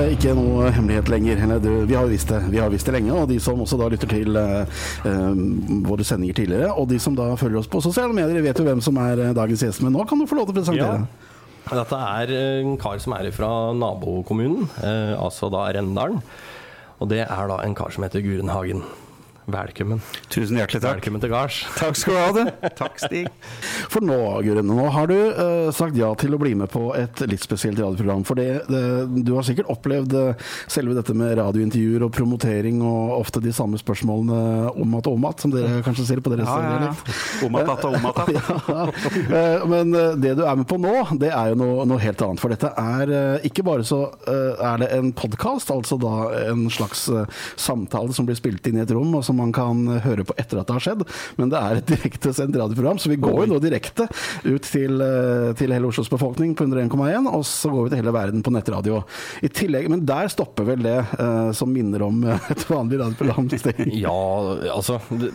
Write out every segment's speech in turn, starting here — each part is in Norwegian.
er det ikke noe hemmelighet lenger. Vi har jo visst det, vi har visst det lenge. Og de som også da lytter til eh, eh, våre sendinger tidligere, og de som da følger oss på sosiale medier, vet jo hvem som er eh, dagens gjest. Men nå kan du få lov til å presentere. Dette er en kar som er fra nabokommunen, eh, altså da Rendalen. Og det er da en kar som heter Guren Hagen. Velkommen. Tusen hjertelig takk. Velkommen til gards. Takk skal du ha. du. Takk, Stig. For nå, Gurene, nå har du uh, sagt ja til å bli med på et litt spesielt radioprogram. For det, det, du har sikkert opplevd uh, selve dette med radiointervjuer og promotering og ofte de samme spørsmålene om at og om at, som dere kanskje sier på deres Ja, ja, ja. Om at at og om at at. Ja, eh, men uh, det du er med på nå, det er jo noe, noe helt annet. For dette er eh, ikke bare så eh, er det en podkast, altså da en slags eh, samtale som blir spilt inn i et rom, og som man kan høre på etter at det har skjedd, men det er et direktesendt radioprogram, så vi går jo nå direkte ut til, eh, til hele Oslos befolkning på 101,1, og så går vi til hele verden på nettradio. I tillegg, Men der stopper vel det uh, som minner om eh, et vanlig radioprogram. Ja, altså det,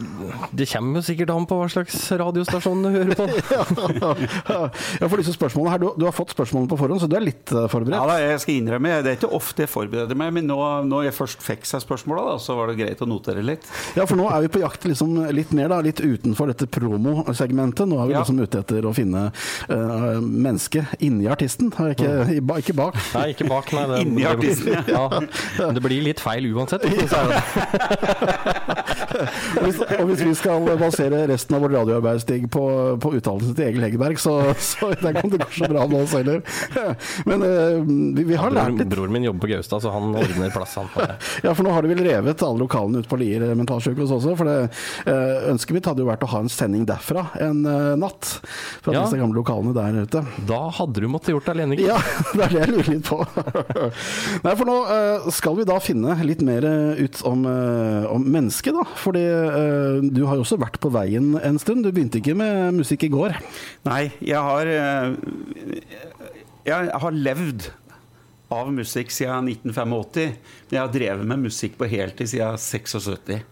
det kommer jo sikkert an på hva slags radiostasjon du hører på. ja, for disse spørsmålene her, du, du har fått spørsmålene på forhånd, så du er litt forberedt? Ja, da, jeg skal innrømme, Det er ikke ofte jeg forbereder meg, men nå, når jeg først fikk seg spørsmåla, så var det greit å notere litt. Ja, for nå er vi på jakt liksom litt mer, da, litt utenfor dette promosegmentet. Nå er vi Ja. liksom ute etter å finne uh, mennesket inni artisten, ikke, i, ikke bak. Nei, ikke bak, nei. Det, Inni artisten, ja. Men det blir litt feil uansett. Og hvis, og hvis vi skal basere resten av vårt radioarbeid Stig, på, på uttalelsen til Egil Hegerberg, så, så det kan det gå så bra med oss heller. Men uh, vi, vi har lært litt. bror min jobber på Gaustad, så han ordner plass, han. Ja, for nå har de vel revet alle lokalene ute på Lier mentalsykehus også. For det, eh, ønsket mitt hadde jo vært å ha en sending derfra en eh, natt. Fra Ja. disse gamle lokalene der ute. Da hadde du måttet gjort deg alene, ikke Ja, det er det jeg lurer litt på. Nei, for nå eh, skal vi da finne litt mer eh, ut om, uh, om mennesket, da. Fordi eh, du har jo også vært på veien en stund. Du begynte ikke med musikk i går. Nei, jeg har eh, Jeg har levd av musikk siden 1985. Men jeg har drevet med musikk på heltid siden 76.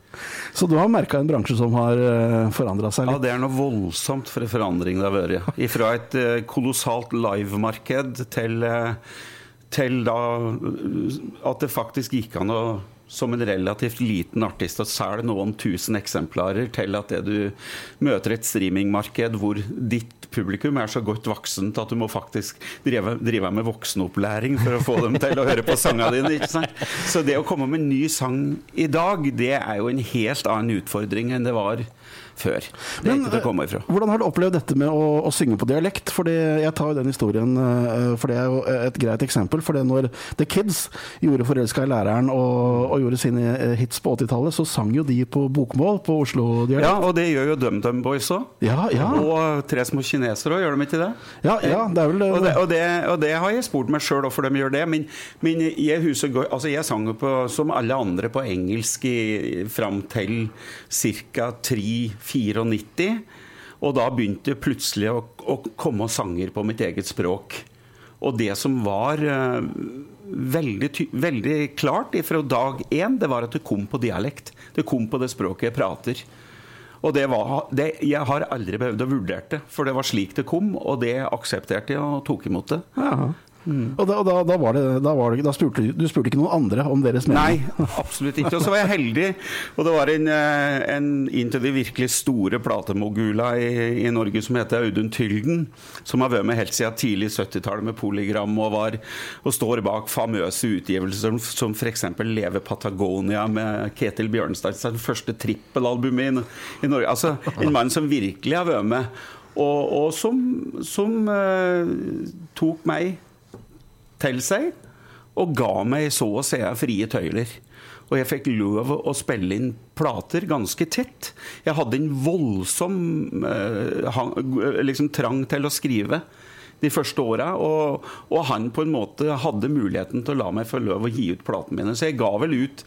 Så du har merka en bransje som har uh, forandra seg Ja, det er noe voldsomt for en forandring det har vært. Fra et eh, kolossalt livemarked til, eh, til da eh, at det faktisk gikk an å som en relativt liten artist å selge noen tusen eksemplarer, til at det du møter et streamingmarked hvor ditt publikum er så godt voksent at du må faktisk drive, drive med voksenopplæring for å få dem til å høre på sangene dine. ikke sant? Så det å komme med en ny sang i dag, det er jo en helt annen utfordring enn det var før. Det er Men, ikke til å komme ifra. eh, Hvordan har du opplevd dette med å, å synge på dialekt? Fordi Jeg tar jo den historien, eh, for det er jo et greit eksempel. For det når The Kids gjorde 'Forelska i læreren' og, og gjorde sine eh, hits på 80-tallet, så sang jo de på bokmål på Oslo-dialekt. Ja, og det gjør jo DumDum Boys òg. Ja, ja. Og Tre små kinesere òg, gjør de ikke det? Ja, ja, det er vel Og det, og det, og det har jeg spurt meg sjøl hvorfor de gjør det. Men, men jeg, husker, altså jeg sang jo på, som alle andre på engelsk i, fram til ca. 3-94. Og da begynte plutselig å, å komme sanger på mitt eget språk. Og det som var uh, veldig, veldig klart fra dag én, det var at det kom på dialekt. Det kom på det språket jeg prater. Og det var, det, jeg har aldri behøvd å vurdere det, for det var slik det kom, og det aksepterte jeg og tok imot det. Ja. Og da, da, da var det, da var det da spurte, Du spurte ikke noen andre om deres mening? Nei, absolutt ikke. Og så var jeg heldig, og det var en, eh, en inn til de virkelig store platemogula i, i Norge som heter Audun Tylden, som har vært med helt siden tidlig 70-tallet med Polygram og, var, og står bak famøse utgivelser som, som f.eks. Leve Patagonia med Ketil Bjørnstad, det første trippelalbumet i, i Norge. Altså en mann som virkelig har vært med, og, og som, som eh, tok meg til seg og ga meg så å si frie tøyler. Og jeg fikk lov å spille inn plater ganske tett. Jeg hadde en voldsom eh, liksom trang til å skrive de første åra, og, og han på en måte hadde muligheten til å la meg få lov å gi ut platene mine. Så jeg ga vel ut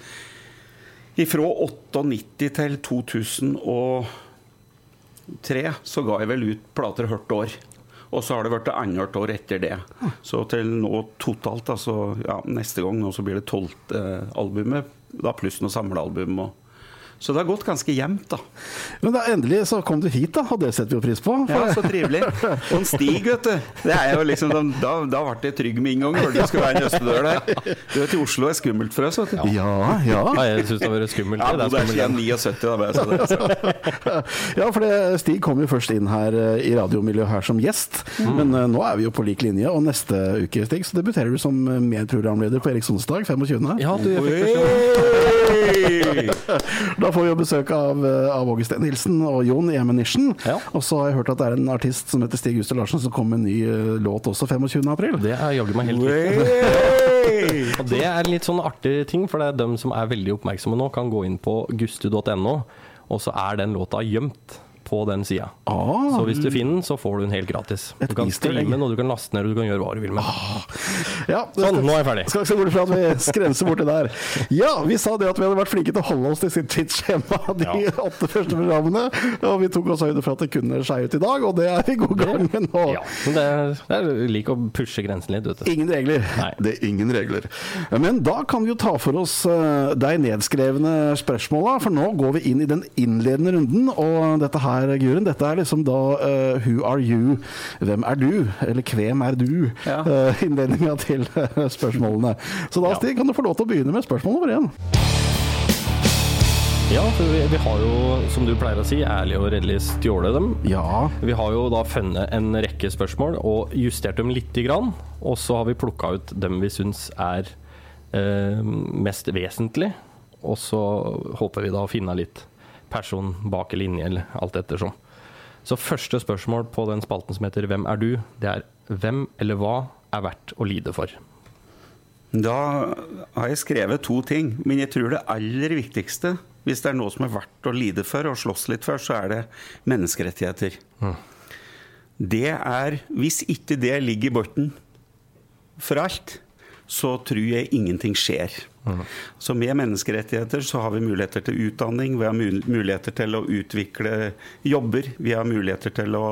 ifra 98 til 2003 så ga jeg vel ut plater hvert år. Og så har det vært annethvert år etter det. Så til nå totalt, altså ja, neste gang nå så blir det tolvte albumet, da pluss noe samlealbum. Og, Så det har gått ganske jevnt, da. Men da, endelig så kom du hit, da, og det setter vi jo pris på. Ja, så trivelig. Og en Stig, vet du. Det er jo liksom sånn, Da, da ble det trygg med en gang. Hørte det skulle være en østedør der. Du vet, Oslo er skummelt for oss, vet du. Ja, ja. ja jeg syns det har vært skummelt. Ja, det er det er siden 79, da. Bare, så det, så. Ja, for det, Stig kom jo først inn her eh, i radiomiljøet her som gjest, men uh, nå er vi jo på lik linje. Og neste uke Stig, så debuterer du som eh, medprogramleder på Erik Sonsdag 25. Ja, du, jeg fikk beskjed. Da får vi jo besøk av, eh, av Åge Steen Nilsen og Jon Emenishen. Ja. Og så har jeg hørt at det er en artist som heter Stig Guster Larsen som kom med en ny eh, låt også 25. april. Det er jaggu meg helt riktig. Og det er en litt sånn artig ting, for det er dem som er veldig oppmerksomme nå, kan gå inn på gustu.no, og så er den låta gjemt på den sida. Ah. Så hvis du finner den, så får du den helt gratis. Du kan streame den, og du kan laste ned, og du kan gjøre hva du vil med ah, Ja, det Sånn, skal- nå er jeg ferdig. Skal ikke se bort fra at vi skrenser borti der. Ja, vi sa det at vi hadde vært flinke til å holde oss til sitt tidsskjema de Ja. åtte første programmene. Og vi tok oss høyde for at det kunne skeie ut i dag, og det er vi i god gang med nå. Ja, men det det er jeg liker å pushe grensen litt, vet du. Ingen regler. Nei. Det er ingen regler. Men da kan vi jo ta for oss eh, de nedskrevne spørsmåla, for nå går vi inn i den innledende runden. Og dette her, Guren, dette er liksom da uh, Who are you? Hvem er du? Eller hvem er du? Ja. Uh, innledninga til eh, spørsmålene. Så da, Ja. Stig, kan du få lov til å begynne med spørsmål nummer én. Ja, for vi, vi har jo, som du pleier å si, ærlig og redelig stjålet dem. Ja. Vi har jo da funnet en rekke spørsmål og justert dem lite grann. Og så har vi plukka ut dem vi syns er eh, mest vesentlig. Og så håper vi da å finne litt person bak eller inni, eller alt ettersom. Så første spørsmål på den spalten som heter Hvem er du? Det er hvem eller hva er verdt å lide for? Da har jeg skrevet to ting, men jeg tror det aller viktigste, hvis det er noe som er verdt å lide for og slåss litt for, så er det menneskerettigheter. Det er Hvis ikke det ligger i bunnen for alt, så tror jeg ingenting skjer. Så med menneskerettigheter så har vi muligheter til utdanning, vi har muligheter til å utvikle jobber, vi har muligheter til å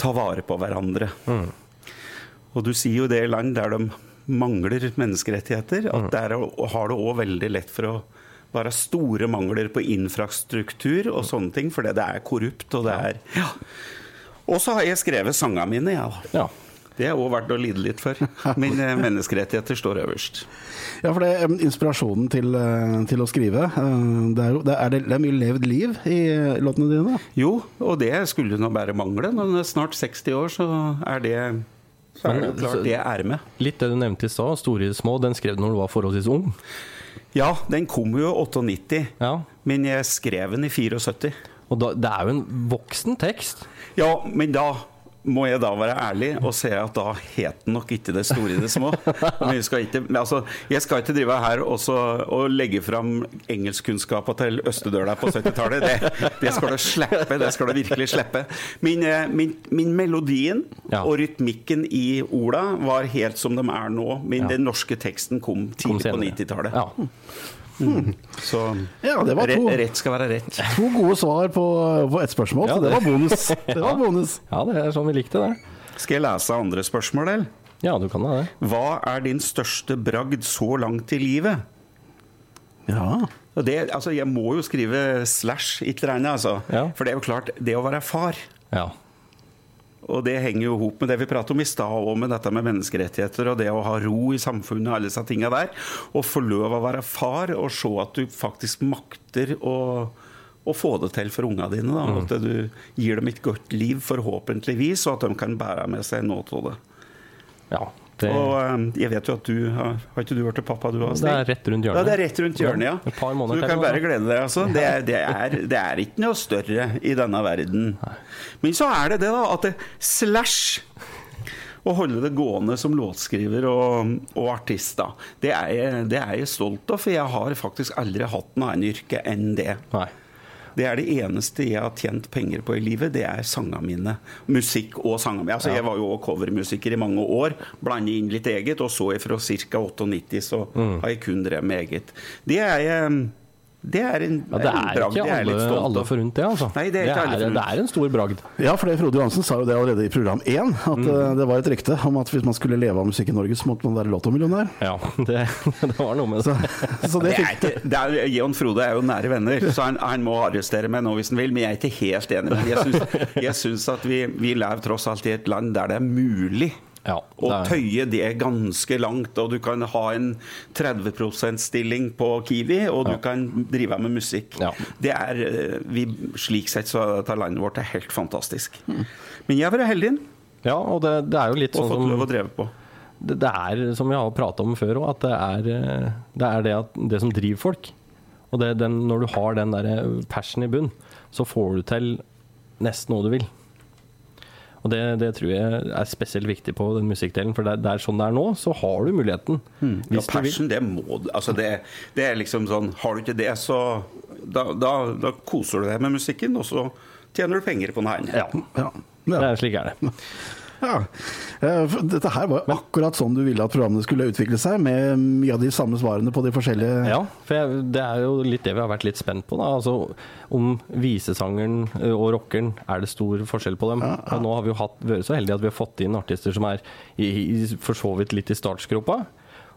ta vare på hverandre. Og du sier jo det i land der de mangler menneskerettigheter, at der er- har det òg veldig lett for å være store mangler på infrastruktur og sånne ting, fordi det er korrupt og det er ja. Og så har jeg skrevet sangene mine, jeg, da. Ja. Det er òg verdt å lide litt for. Men eh, menneskerettigheter står øverst. Ja, for det er um, inspirasjonen til, eh, til å skrive. eh, Det er, jo, det er, det, det er mye levd liv i eh, låtene dine. Jo, og det skulle nå bare mangle. Når en er snart 60 år, så er det så er det klart det er med. Litt det du nevnte i stad, Store små, den skrev du når du var forholdsvis ung. Ja, den kom jo i 98, Ja. men jeg skrev den i 74. Og da, det er jo en voksen tekst. Ja, men da må jeg da være ærlig og si at da het den nok ikke det store i det små. Men jeg skal ikke, men altså, jeg skal ikke drive her også, og legge fram engelskkunnskapa til østedøla på 70-tallet. Det, det skal du slippe. Det skal du virkelig slippe. Min, eh, min, min melodien Ja. og rytmikken i orda var helt som de er nå, men Ja. den norske teksten kom Kom tidlig på 90-tallet. Ja. Så Ja, det var to. rett, skal være rett. To gode svar på, på ett spørsmål, Ja, så det det- var bonus. Det var bonus. ja, det er sånn vi likte det. Skal jeg lese andre spørsmål, eller? Ja, du kan da det. Hva er din største bragd så langt i livet? Ja. Det, altså, jeg må jo skrive slash et eller annet, altså. Ja. For det er jo klart, det å være far Ja. Og det henger jo ihop med det vi pratet om i stad, og med dette med menneskerettigheter og det å ha ro i samfunnet og alle disse tinga der. Og få lov å være far og se at du faktisk makter å, å få det til for ungene dine. Da. Mm. At du gir dem et godt liv, forhåpentligvis, og at de kan bære med seg noe av det. ja det, Og eh, jeg vet jo at du har Har ikke du vært til pappa, du òg? det er rett rundt hjørnet. Ja, det er rett rundt hjørnet, ja. Par Så du kan bare glede deg, altså. Det er, det, er, det er ikke noe større i denne verden. Men så er det det, da, at det slash å holde det gående som låtskriver og, og artist, da. Det er, jeg, det er jeg stolt av, for jeg har faktisk aldri hatt noe annet yrke enn det. Nei. Det er det eneste jeg har tjent penger på i livet, det er sangene mine. Musikk og sangene mine. Altså. Jeg var jo covermusiker i mange år, blande inn litt eget, og så fra ca. 98 så Mm. har jeg kun drevet med eget. Det er jeg det er en, Ja, det en er bragd ikke jeg er litt alle, stolt alle forunt, det. altså. Nei, det er ikke alle forunt. det er en stor bragd. Ja, for det Frode Johansen sa jo det allerede i program én, at eh, det var et rykte om at hvis man skulle leve av musikk i Norge, så måtte man være lottomillionær. Ja, det, det var noe med det. så det Det er ikke, er, Jon Frode er jo nære venner, så han, han må arrestere meg nå hvis han vil. Men jeg er ikke helt enig. Jeg syns, jeg syns at vi, vi lever tross alt i et land der det er mulig Ja, er- tøye det ganske langt. Og du kan ha en 30 %-stilling på Kiwi, og du Ja. kan drive med musikk. Ja. Det er, eh, vi, Slik sett så er dette landet vårt er helt fantastisk. Men jeg har vært heldig Ja, og det, det er jo litt og sånn fått lov å dreve på. det, det er, som vi har pratet om før òg, at det er, eh, det er det, at, det som driver folk. Og det, den, når du har den der passion i bunn, så får du til nesten noe du vil. Og det, det tror jeg er spesielt viktig på den musikkdelen, for det, er sånn det er nå, så har du muligheten. Ja, du vil. passion, det må du altså det, det er liksom sånn Har du ikke det, så da, da, da koser du deg med musikken, og så tjener du penger på den her. Ja, Ja. det er slik er det. ja. Eh, Dette her var akkurat sånn du ville at programmene skulle utvikle seg, med mye av de samme svarene på de forskjellige Ja, for jeg, det er jo litt det vi har vært litt spent på. Da. Altså, om visesangeren og rockeren, er det stor forskjell på dem? Og nå har vi jo hatt, vært så heldige at vi har fått inn artister som er i, i, for så vidt litt i startsgropa,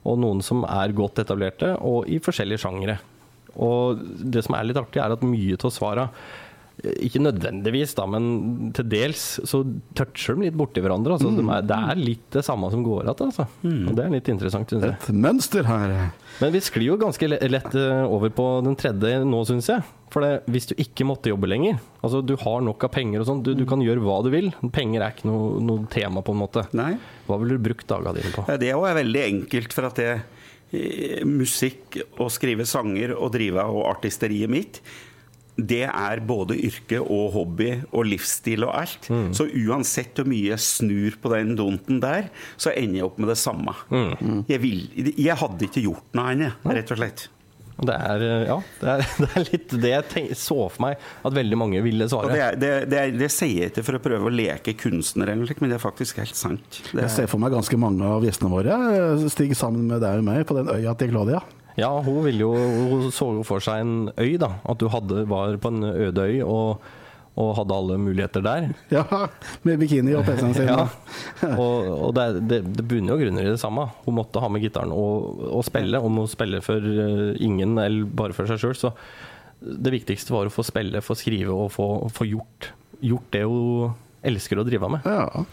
og noen som er godt etablerte, og i forskjellige sjangere. Og det som er litt artig, er at mye av svara ikke nødvendigvis, da, men til dels så toucher de litt borti hverandre. Altså, de er, det er litt det samme som går igjen. Altså. Og det er litt interessant, syns jeg. Et mønster her. Men vi sklir jo ganske lett eh, over på den tredje nå, syns jeg. For det, hvis du ikke måtte jobbe lenger, altså du har nok av penger og sånn, du, du kan gjøre hva du vil. Penger er ikke noe, noe tema, på en måte. Nei. Hva ville du brukt dagene dine på? Det Det er veldig enkelt, for at det eh, musikk og skrive sanger og drive og artisteriet mitt det er både yrke og hobby og livsstil og alt. Så uansett hvor mye jeg snur på den donten der, så ender jeg opp med det samme. Jeg, vil, jeg hadde ikke gjort noe annet, rett og slett. Det er, eh, ja, det er, det er litt det jeg tenk, så for meg at veldig mange ville Og svare. det, er, det, det, er, det sier jeg ikke for å prøve å leke kunstner, eller noe men det er faktisk helt sant. Det Jeg er, ser for meg ganske mange av gjestene våre eh, stige sammen med deg og meg på den øya til Claudia. Ja, hun, ville jo, hun så jo for seg en øy, da. At du hadde, var på en øde øy og, og hadde alle muligheter der. Ja, med bikini og PC-en sin. Ja. Og, og det, det, det bunner jo grunner i det samme. Hun måtte ha med gitaren og, og spille. Om hun spiller for eh, ingen eller bare for seg sjøl, så det viktigste var å få spille, få skrive og få, få gjort, gjort det hun elsker å drive med. Ja.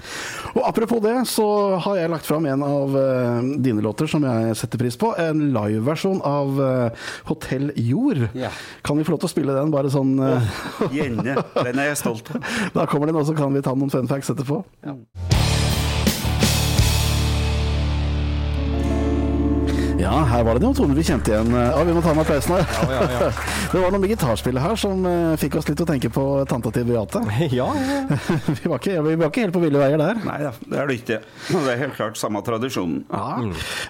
Og apropos det, så har jeg lagt fram en av uh, dine låter som jeg setter pris på. En liveversjon av uh, Hotell Jord. Ja. Kan vi få lov til å spille den, bare sånn eh, Gjerne. Den er jeg stolt av. Da kommer den, og så kan vi ta noen fun facts etterpå. Ja, her var det noen toner vi kjente igjen. Ja, Vi må ta med applausen her. Ja, ja, ja. Det var noe med gitarspillet her som eh, fikk oss litt å tenke på tanta til Beate. Ja, ja. vi, var ikke, vi var ikke helt på ville veier der. Nei da, det er det ikke. Det er helt klart samme tradisjonen. Ja.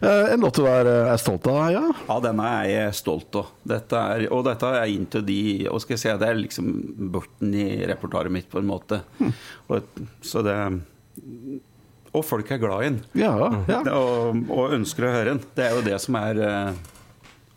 Eh, En låt du er, er stolt av, ja? Ja, denne er jeg stolt av. Dette er, og dette er inntil de og skal jeg si, Det er liksom borten i repertoaret mitt, på en måte. Og, så det Og folk er glad i den. Ja, ja. Og, og ønsker å høre den. Det er jo det som er eh,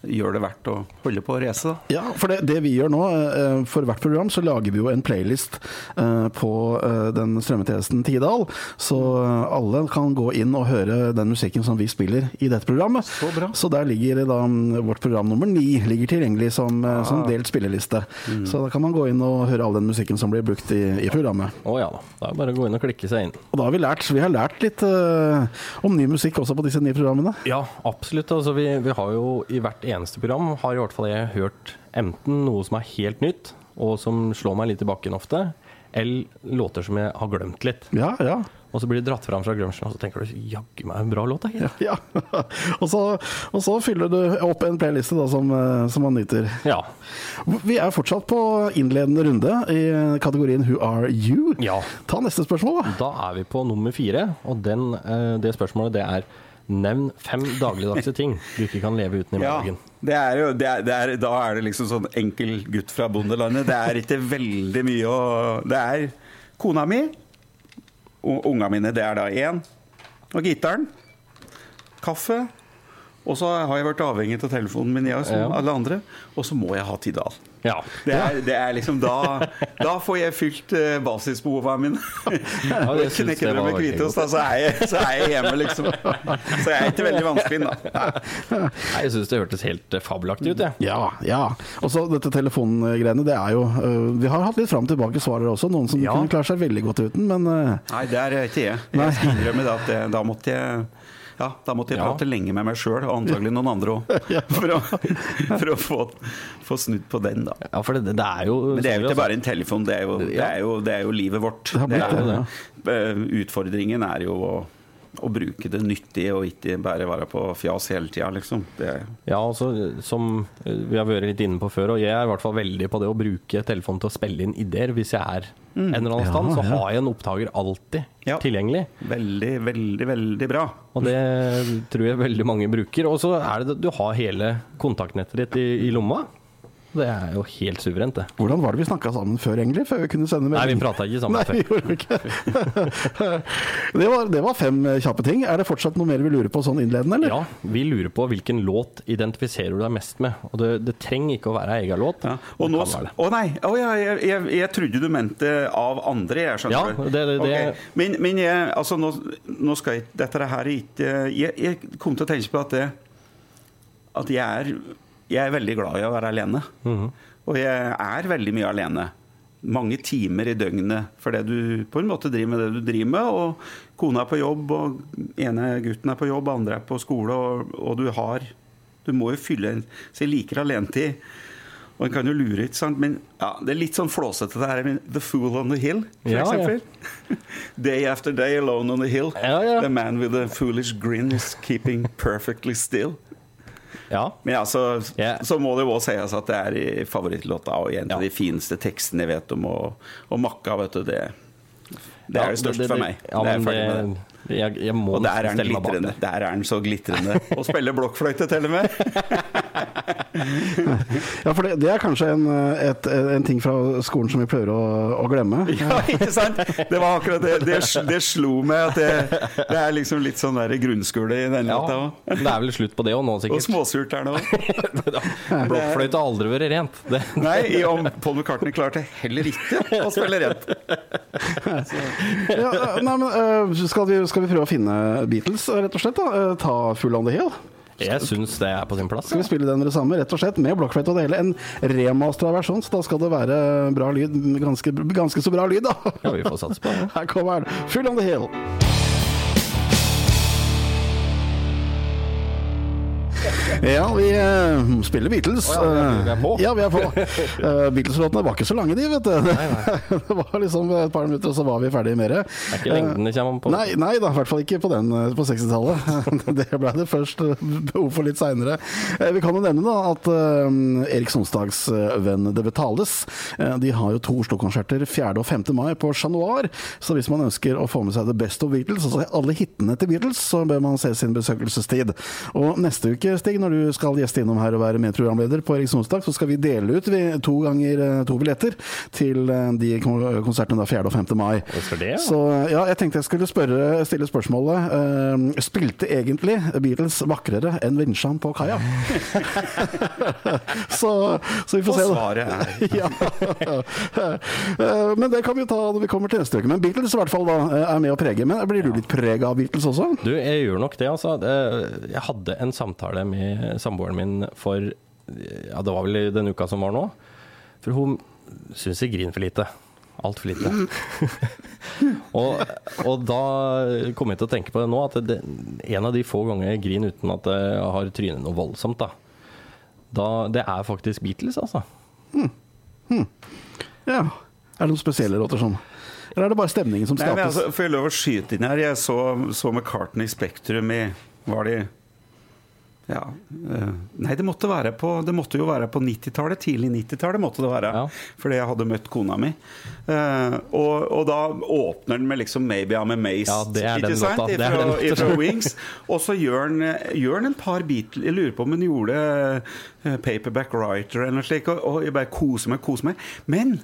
gjør det verdt å holde på å race, da. Ja, for det, det vi gjør nå, eh, for hvert program så lager vi jo en playlist eh, på eh, den strømmetjenesten Tidal. Så alle kan gå inn og høre den musikken som vi spiller i dette programmet. Så bra. Så der ligger da mm, vårt program nummer ni ligger tilgjengelig som, ja. som delt spilleliste. Så da kan man gå inn og høre all den musikken som blir brukt i, i programmet. Å ja da. Det er bare å gå inn og klikke seg inn. Og da har vi lært, vi har lært litt uh, om ny musikk også på disse nye programmene. Ja, absolutt. Altså, vi, vi har jo i hvert eneste program har i hvert fall jeg hørt enten noe som er helt nytt, og som slår meg litt i bakken ofte, eller låter som jeg har glemt litt. Ja, ja. Og så blir det dratt fram fra grunchen, og så tenker du jaggu meg en bra låt. da, gitt». Ja, og så, og så fyller du opp en playliste da, som, eh, som man nyter. Ja. Vi er fortsatt på innledende runde i kategorien Who are you? ja. Ta neste spørsmål, da. Da er vi på nummer fire, og den, eh, det spørsmålet det er Nevn fem dagligdagse ting du ikke kan leve uten i Ja, det er jo, det er, det er, da er det liksom sånn enkel gutt fra bondelandet. Det er ikke veldig mye å Det er kona mi, og unga mine, det er da én, og gitaren, kaffe Og så har jeg vært avhengig av telefonen min, jeg, som Ja. alle andre. Og så må jeg ha Tidal. Ja. Det er, det er liksom da, da får jeg fylt uh, basisbehovene mine. Ja, jeg knekker det med Kvitos, hvitost, da, så er, jeg, så er jeg hjemme, liksom. Så jeg er ikke veldig vanskelig, da. Nei, Jeg syns det hørtes helt eh, fabelaktig ut, jeg. Ja, ja. Og så dette telefongreiene, det er jo øh, Vi har hatt litt fram tilbake svarer også. Noen som Ja. kunne klare seg veldig godt uten, men Nei, det er ikke jeg. Jeg skal innrømme at det, da måtte jeg ja, da måtte jeg Ja. prate lenge med meg sjøl, og antagelig noen andre òg, for, for å få, få snudd på den, da. Ja, for det, det er jo Men det er jo ikke bare en telefon, det er jo, det er jo, det er jo livet vårt. Det er, eh, Utfordringen er jo å, å bruke det nyttige og ikke bare være på fjas hele tida, liksom. Det, Ja, altså, som eh, vi har vært litt inne på før, og jeg er i hvert fall veldig på det å bruke telefonen til å spille inn ideer. Hvis jeg er en eller annen Ja, stand, så ja. har jeg en opptaker alltid Ja. tilgjengelig. veldig, veldig, veldig bra. Og det tror jeg veldig mange bruker. Og så er det du har hele kontaktnettet ditt i, i lomma. Det er jo helt suverent, det. hvordan var det vi snakka sammen før, egentlig? Før vi kunne sende Nei, vi melding? prata ikke sammen Nei, vi før. gjorde ikke det. Var, det var fem eh, kjappe ting. Er det fortsatt noe mer vi lurer på sånn innledende, eller? Ja, vi lurer på hvilken låt identifiserer du deg mest med. Og det, det trenger ikke å være egen låt. Ja. Og nå, å nei, å ja, jeg, jeg, jeg trodde du mente av andre, jeg skjønner. Ja, det- det- det- Okay. Men, men jeg, altså, nå, nå skal jeg, dette her er ikke jeg, jeg kom til å tenke på at det At jeg er, jeg er veldig glad i å være alene. Mhm. Og jeg er veldig mye alene. Mange timer i døgnet fordi du på en måte driver med det du driver med. Og kona er på jobb, og ene gutten er på jobb, andre er på skole, og, og du har Du må jo fylle en Så jeg liker alenetid. Og en kan jo lure, ikke sant? Men ja, det er litt sånn flåsete det her med The Fool on the Hill, for Ja, ja. eksempel. Day after day alone on the hill. Ja, ja. The man with a foolish grin is keeping perfectly still. Ja. Men altså, Ja. så må det jo også sies at det er i favorittlåta og en av de fineste tekstene jeg vet om. Og, og Makka, vet du, det, det er det største for meg. Ja, det er ferdig med det. det, jeg, jeg Og der er den glitrende. Der er den så glitrende. Og spiller blokkfløyte til og med. Ja, for det, det er kanskje en, et, en ting fra skolen som vi prøver å, å glemme. Ja, ikke sant? Det var akkurat det. Det, det slo meg at det, det er liksom litt sånn der grunnskole i den låta Ja, òg. det er vel slutt på det òg nå, Og sikkert. småsurt er det òg. Blokkfløyte har aldri vært rent. Det, Nei, i om Paul McCartney klarte heller ikke å spille rent. Ja, nei, men, eh, skal, vi, skal vi prøve å finne Beatles, rett og slett? da? Eh, Ta Full on the Hill? Jeg syns det er på sin plass. Skal vi spille den det samme, rett og slett, med blokkfløyte og det hele? En remastera versjon, så da skal det være bra lyd. Ganske, ganske så bra lyd, da. Ja, vi får satse på det. Her kommer den. Full on the Hill. Ja, vi uh, spiller Beatles. Oh, ja, vi er- vi er på. Ja, vi er på. Uh, Beatles-låtene var ikke så lange, de, vet du. det var liksom et par minutter, og så var vi ferdig med det. Det er ikke lengden det kommer på. Nei, nei da, i hvert fall ikke på den eh, på 60-tallet. Det ble det først eh, behov for litt seinere. Vi kan jo nevne da at eh, Erik Sonstags eh, venn Det Betales eh, De har jo to Oslo-konserter 4. og 5. mai på Chat Noir. Så hvis man ønsker å få med seg The Best of Beatles, altså alle hitene til Beatles, så bør man se sin besøkelsestid. Og neste uke, Stig, når du skal gjeste innom her og være medprogramleder på Erik Sonsdag, så skal vi dele ut to ganger eh, to billetter til eh, de konsertene da 4. og 5. mai. Det, ja. Så ja, jeg tenkte jeg skulle spørre, stille spørsmålet Uh, Spilte egentlig Beatles vakrere enn Vinsjan på kaia? så, så vi får Og se. da. svaret er ja. uh, Men det kan vi ta når vi kommer til neste uke. Men Beatles i hvert fall da er med å prege. Men blir du litt prega av Beatles også? Du, jeg gjør nok det, altså. Jeg hadde en samtale med samboeren min for Ja, det var vel den uka som var nå. For hun syns jeg griner for lite. Altfor lite. og, og da kom jeg til å tenke på det nå, at det, en av de få ganger jeg griner uten at jeg har trynet noe voldsomt, da. da det er faktisk Beatles, altså. Ja. Er det noen spesielle låter sånn? Eller er det bare stemningen som Nei, men skapes? altså, Får jeg lov å skyte inn her? Jeg så, så McCartney Spektrum i Var det ja, eh, Nei, det måtte, være på, det måtte jo være på 90-tallet. Tidlig 90-tallet måtte det være. Ja. Fordi jeg hadde møtt kona mi. Eh, og, og da åpner den med liksom 'Maybe I'm Amazed'. Ja, det er den låta. Det er Ifra, ifra Wings. Og så gjør den, en par Beatles Jeg lurer på om den gjorde eh, 'Paperback Writer' eller noe slikt. Og jeg bare koser meg, koser meg. Men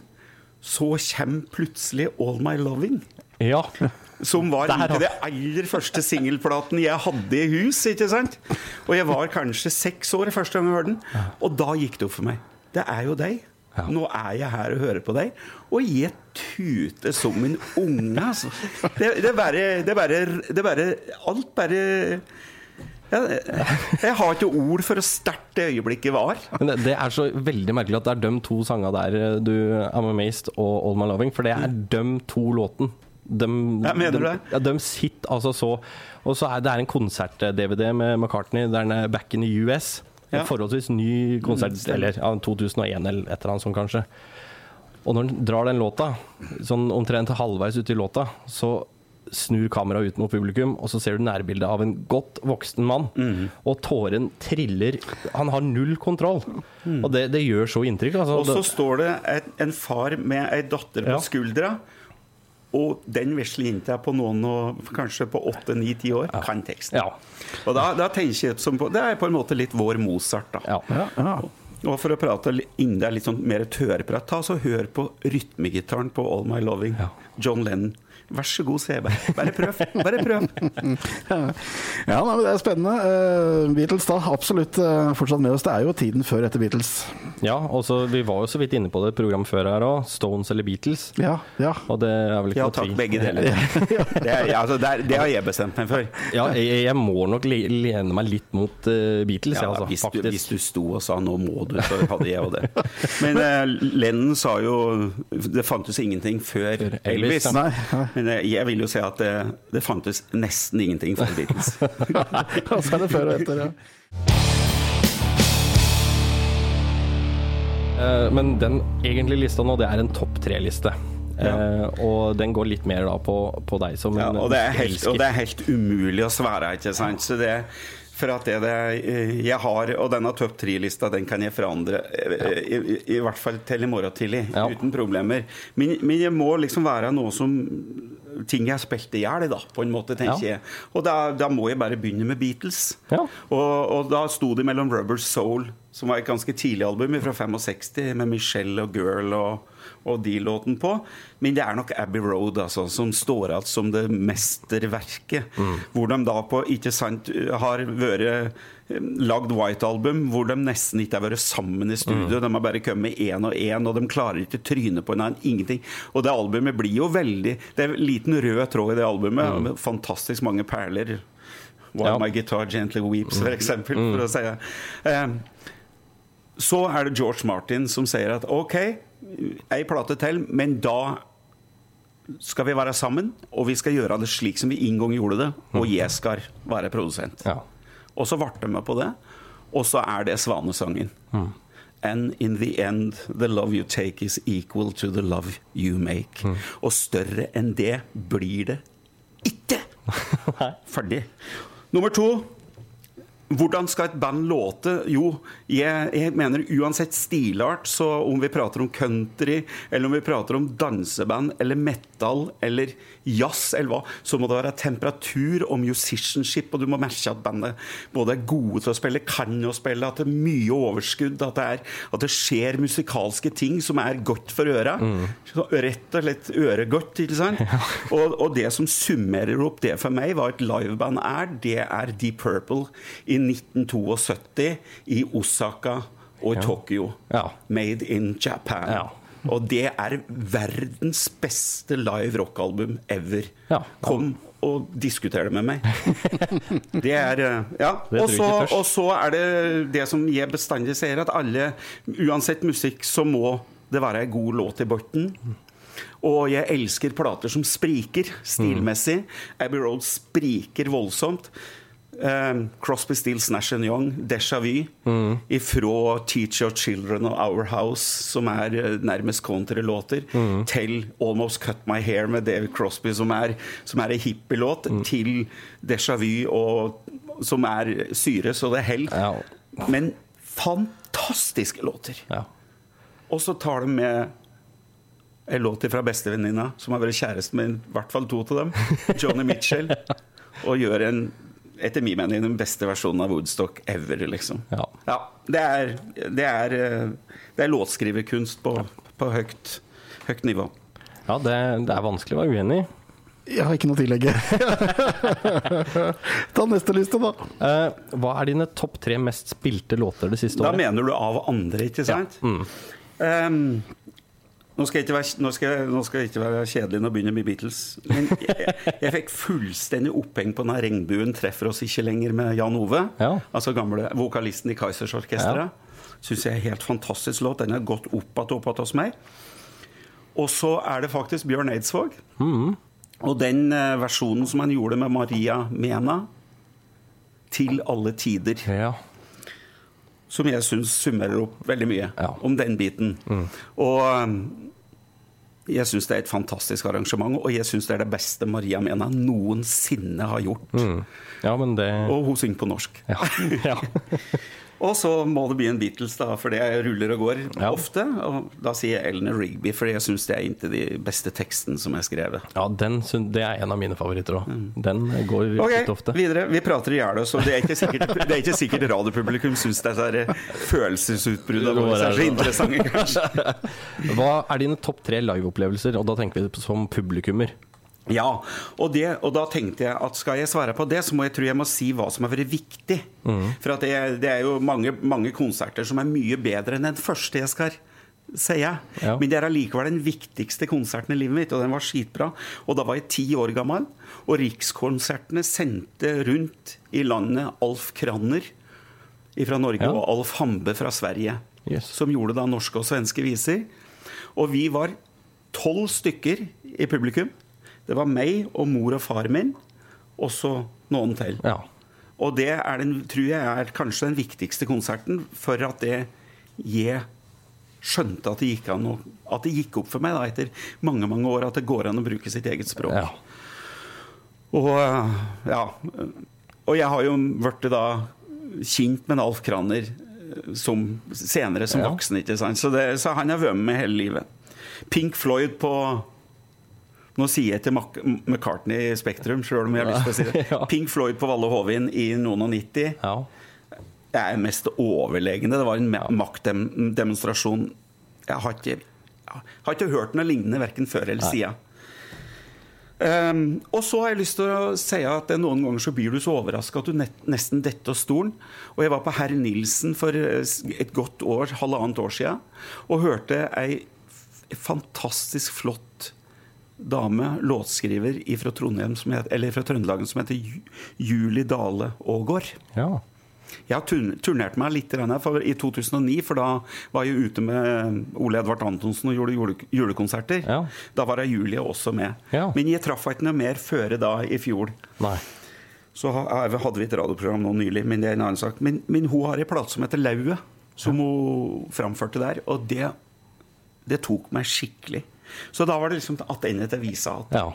så kommer plutselig 'All My Loving'. Ja. Som var egentlig det aller første singelplaten jeg hadde i hus. ikke sant? Og jeg var kanskje seks år første gang jeg hørte den. Og da gikk det opp for meg. Det er jo deg. Ja. Nå er jeg her og hører på deg. Og jeg tuter som en unge, altså. Det, det er bare Det er bare, det bare Alt bare ja, Jeg har ikke ord for hvor sterkt det øyeblikket var. Men det, det er så veldig merkelig at det er de to sangene der, eh, du I'm Amazed og All My Loving, for det er de to låten. De, Ja, mener du det? Ja, de sitter altså så Og så er det er en konsert-DVD med McCartney, der den er Back in the US. Ja. En forholdsvis ny konsert, Mm, eller ja, 2001 eller et eller annet sånt, kanskje. Og når han drar den låta, sånn omtrent halvveis uti i låta, så snur kameraet ut mot publikum, og så ser du nærbildet av en godt voksen mann. Mm. Og tåren triller. Han har null kontroll. Og det, det gjør så inntrykk. Altså, Mm. Og så står det en, en far med ei datter på Ja. skuldra. Og den vesle jenta på noen og kanskje på åtte, ni, ti år kan teksten. ja, Og da, da tenker jeg som på Det er på en måte litt vår Mozart, da. ja. Ja, ja. Og for å prate der litt sånn mer tørrprat, ta så hør på rytmegitaren på All My Loving. Ja. John Lennon. Vær så god, CB. Bare prøv. Bare prøv. Ja, nei, men Det er spennende. Uh, Beatles da, absolutt uh, fortsatt med oss. Det er jo tiden før etter Beatles. ja og så Vi var jo så vidt inne på det program før her òg. Stones eller Beatles. Ja, ja. Og det er vel ikke Ja noe takk, tvil. begge deler. Det, er, ja, altså, det, er, det har jeg bestemt meg for. Ja, jeg, jeg må nok lene meg litt mot uh, Beatles, Ja, jeg, altså, hvis, du, hvis du sto og sa 'nå må du', så hadde jeg jo det. Men uh, Lennon sa jo Det fantes ingenting før Før Elvis, Elvis. Nei, nei. Men eh, jeg vil jo si at det, det fantes nesten ingenting for Beatles. Og så er det før og etter, ja. Eh, Men den egentlige lista nå, det er en topp tre-liste. Ja. Eh, og den går litt mer da på, på deg som Ja, og, det er helt, elsker. og det er helt umulig å svare, ikke sant. Så det, for at det, det eh, jeg har, og denne topp tre-lista, den kan jeg forandre, eh, i, i, i hvert fall til i morgen tidlig, Ja. uten problemer. Men, men jeg må liksom være noe som ting jeg har spilt i hjel, da, på en måte, tenker Ja. jeg. Og da, da må jeg bare begynne med Beatles. Ja. Og, og da sto det mellom Rubber Soul, som var et ganske tidlig album fra 65, med Michelle og Girl og, og de låten på. Men det er nok Abbey Road altså, som står igjen som det mesterverket. Hvor de da på, ikke sant, har vært eh, lagd White Album, hvor de nesten ikke har vært sammen i studio. De har bare kommet én og én, og de klarer ikke trynet på hverandre. Ingenting. Og det albumet blir jo veldig Det er en liten rød tråd i det albumet. med Fantastisk mange perler. While Ja. My Guitar Gently Weeps, for eksempel. For å si det. Eh, så er det George Martin som sier at OK, ei plate til, men da skal vi være sammen, og vi skal gjøre det slik som vi en gang gjorde det, og jeg skal være produsent. Ja. Og så ble jeg med på det, og så er det Svanesangen. And in the end, the love you take is equal to the love you make. Og større enn det blir det ikke! Ferdig. Nummer to. Hvordan skal et band låte? Jo, jeg, jeg mener uansett stilart, så om vi prater om country, eller om vi prater om danseband, eller metal, eller jazz, eller hva, så må det være temperatur og musicianship, og du må merke at bandet både er gode til å spille, kan å spille, at det er mye overskudd, at det, er, at det skjer musikalske ting som er godt for øra. Mm. Rett og slett øregodt, ikke sant? Og, og det som summerer opp det for meg, hva et liveband er, det er Deep Purple i 1972 i Osaka og i Tokyo. Ja. Made in Japan. Ja. Og det er verdens beste live rockalbum ever. Ja. Kom og diskuter det med meg. Det er eh, Ja. Og så, er det det som jeg bestandig sier, at alle, uansett musikk, så må det være en god låt i bunnen. Og jeg elsker plater som spriker stilmessig. Abbey Road spriker voldsomt. Um, Crosby, Stills, Nash Young, Déjà Vu. Ifra Teach Your Children og Our House, som er eh, nærmest countrylåter, til Almost Cut My Hair med David Crosby, som er, som er en hippielåt, til Déjà Vu, og, som er syre så det holder. Ja. Men fantastiske låter. Ja. Og så tar de med en låt fra bestevenninna, som har vært kjæreste med i hvert fall to av dem, Johnny Mitchell, og gjør en, etter min mening, den beste versjonen av Woodstock ever, liksom. Ja. det, er, det, er, eh, det er låtskriverkunst på, på høyt, høyt nivå. Ja, det, det er vanskelig å være uenig. i. Jeg har ikke noe å tillegge. Ta neste liste, da. Uh, hva er dine topp tre mest spilte låter det siste Da året? mener du av andre, ikke sant? Mm. Ehm, nå, skal være, nå, skal nå skal jeg ikke være kjedelig når jeg begynner med Beatles. Men jeg, jeg fikk fullstendig oppheng på når 'Regnbuen treffer oss ikke lenger' med Jan Ove. Ja. Altså gamle vokalisten i Kaizers Orkesteret. Syns jeg er helt fantastisk låt. Den har gått opp igjen opp igjen hos meg. Og så er det faktisk Bjørn Eidsvåg. Mm. Og den eh, versjonen som han gjorde med Maria Mena, 'Til alle tider'. Ja. Som jeg syns summerer opp veldig mye Ja. Mm. om den biten. Og um, jeg syns det er et fantastisk arrangement, og jeg syns det er det beste Maria Mena noensinne har gjort. Mm. ja, men det Og hun synger på norsk. ja. ja. Og så må det bli en Beatles, da, for det ruller og går Ja. ofte. Og da sier jeg Eleanor Rigby, for jeg syns det er inntil de beste tekstene som er skrevet. ja den, det er en av mine favoritter òg. Den går Ok, okay, ofte. videre. Vi prater i hjel oss, og det er ikke sikkert, det er ikke sikkert radiopublikum syns disse følelsesutbruddene våre er så interessante, kanskje. Hva er dine topp tre liveopplevelser? Og da tenker vi som publikummer. Ja, og, det, og da tenkte jeg at skal jeg svare på det, så må jeg tro jeg må si hva som har vært viktig. For at det, det er jo mange, mange konserter som er mye bedre enn den første jeg skal si. Ja. Men det er allikevel den viktigste konserten i livet mitt, og den var skitbra. Og da var jeg ti år gammel, og Rikskonsertene sendte rundt i landet Alf Kranner fra Norge Ja. og Alf Hambe fra Sverige, Yes. som gjorde da norske og svenske viser. Og vi var tolv stykker i publikum. Det var meg og mor og far min, og så noen til. Ja. Og det er den, tror jeg er kanskje den viktigste konserten for at det jeg skjønte at det gikk an å, At det gikk opp for meg da, etter mange mange år at det går an å bruke sitt eget språk. ja. Og ja Og jeg har jo blitt da kjent med Alf Kraner øh, som, senere som Ja. voksen, ikke sant? Så, det, så han har vært med hele livet. Pink Floyd på Nå sier jeg til Mac McCartney i Spektrum, sjøl om jeg har lyst til å si det. Ja. Pink Floyd på Valle Hovin i noen og 90 ja. det er mest overlegne. Det var en maktdemonstrasjon. Jeg har ikke, jeg har ikke hørt noe lignende verken før eller siden. Um, og så har jeg lyst til å si at noen ganger så blir du så overraska at du nesten detter av stolen. Og jeg var på Herr Nilsen for eh, et godt år, halvannet år siden, og hørte ei fantastisk flott dame, låtskriver fra, Trondheim, som eller fra Trøndelagen som heter Ju- Julie Dale Aagaard. ja. Jeg har turnert meg litt i, her, for i 2009, for da var jeg ute med Ole Edvard Antonsen og gjorde jule, julekonserter. Ja. Da var jeg Julie også med. Ja. Men jeg traff ikke noe mer før da i fjor. Nei. Så hadde vi et radioprogram nå nylig, men det er en annen sak. Men, men hun har ei plate som heter Lauet, som hun framførte der. Og det, det tok meg skikkelig. Så da var det liksom attende til visa at Ja.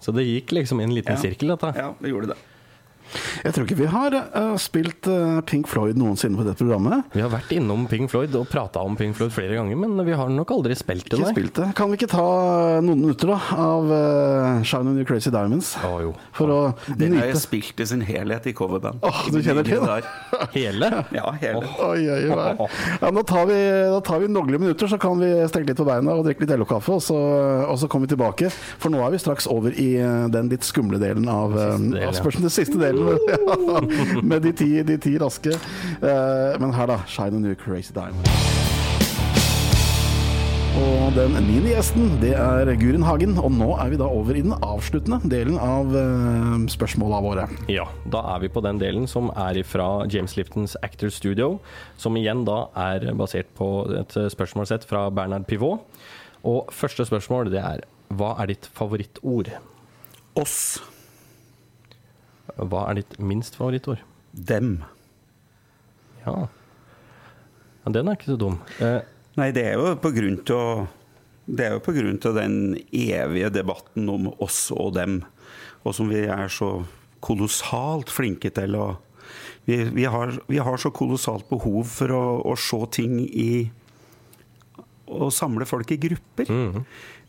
Så det gikk liksom i en liten Ja. sirkel, dette. Ja, det gjorde det. Jeg tror ikke vi har uh, spilt uh, Pink Floyd noensinne på dette programmet. Vi har vært innom Pink Floyd og prata om Pink Floyd flere ganger, men vi har nok aldri spilt det, Ikke spilt det. Kan vi ikke ta noen minutter da av uh, Shine on Your Crazy Diamonds? Oh, jo. For å Den har jeg spilt i sin helhet i coverband. Åh, du kjenner til det? Hele? Ja, hele. Oi, oi, oi. Ja, nå tar vi, da tar vi noen minutter, så kan vi strekke litt på beina og drikke litt LO-kaffe. Og, så- og så kommer vi tilbake, for nå er vi straks over i eh, den litt skumle delen av, uh, av spørsmålet. Den siste delen, ja, med de ti, de ti raske. Eh, Men her, da. Shine a new crazy diamond. Og den niende gjesten, det er Gurin Hagen. Og nå er vi da over i den avsluttende delen av uh, spørsmåla våre. Ja, da er vi på den delen som er fra James Liftons Actor Studio, som igjen da er basert på et spørsmålsett fra Bernard Pivot. Og første spørsmål det er hva er ditt favorittord? Oss. Hva er ditt minst favorittord? Dem. Ja. ja den er ikke så dum. Eh, Nei, det er jo på grunn til det er jo pga. den evige debatten om oss og dem, og som vi er så kolossalt flinke til å Vi, vi, har, vi har så kolossalt behov for å, å se ting i Å samle folk i grupper.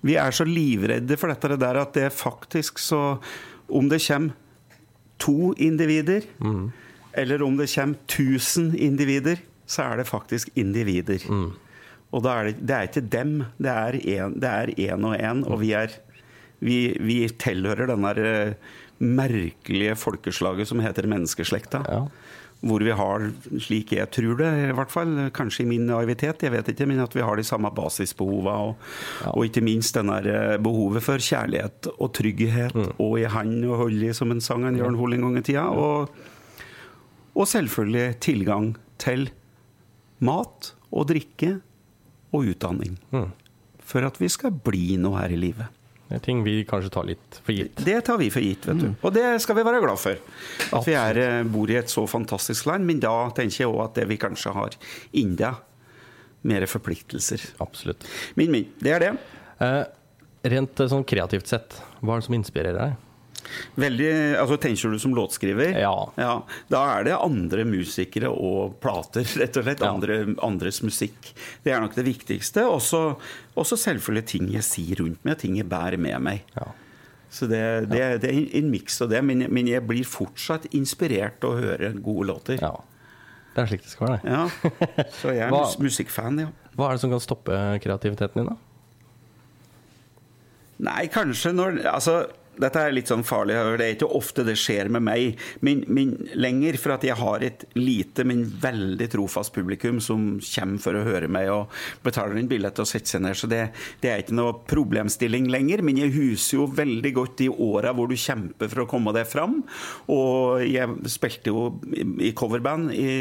Vi er så livredde for dette der at det faktisk så Om det kommer to individer, eller om det kommer 1000 individer, så er det faktisk individer. Og da er det, det er ikke dem, det er en, det en og en, og vi er Vi, vi tilhører den der eh, merkelige folkeslaget som heter menneskeslekta. Ja. Hvor vi har, slik jeg tror det, i hvert fall, kanskje i min naivitet, jeg vet ikke, men at vi har de samme basisbehovene. Og, og ikke minst denne eh, behovet for kjærlighet og trygghet og i hand og hold i, som en sang av Jørn Hoel en gang i tida. Og, og selvfølgelig tilgang til mat og drikke og utdanning. Mm. For at vi skal bli noe her i livet. Det er ting vi kanskje tar litt for gitt. Det tar vi for gitt, vet du. Og det skal vi være glad for. At vi er, eh, bor i et så fantastisk land. Men da tenker jeg òg at det vi kanskje har enda mer forpliktelser. Absolutt. Min, min. Det er det. Eh, rent eh, sånn kreativt sett, hva er det som inspirerer deg? Veldig, altså Tenker du som låtskriver? Ja. Da er det andre musikere og plater, rett og slett. Ja. Andre, andres musikk. Det er nok det viktigste. Også, også selvfølgelig ting jeg sier rundt meg, ting jeg bærer med meg. Ja. Så det, det, det er en miks av det. Men, men jeg blir fortsatt inspirert til å høre gode låter. ja. Det er slik det skal være, det. Ja. Så jeg er Hva- musikkfan, ja. Hva er det som kan stoppe kreativiteten din, da? Nei, kanskje når Altså, dette er litt sånn farlig. Det er ikke ofte det skjer med meg. Men, men lenger for at jeg har et lite, men veldig trofast publikum som kommer for å høre meg og betaler en billett og setter seg ned. Så det, det er ikke noe problemstilling lenger. Men jeg huser jo veldig godt de åra hvor du kjemper for å komme deg fram. Og jeg spilte jo i coverband i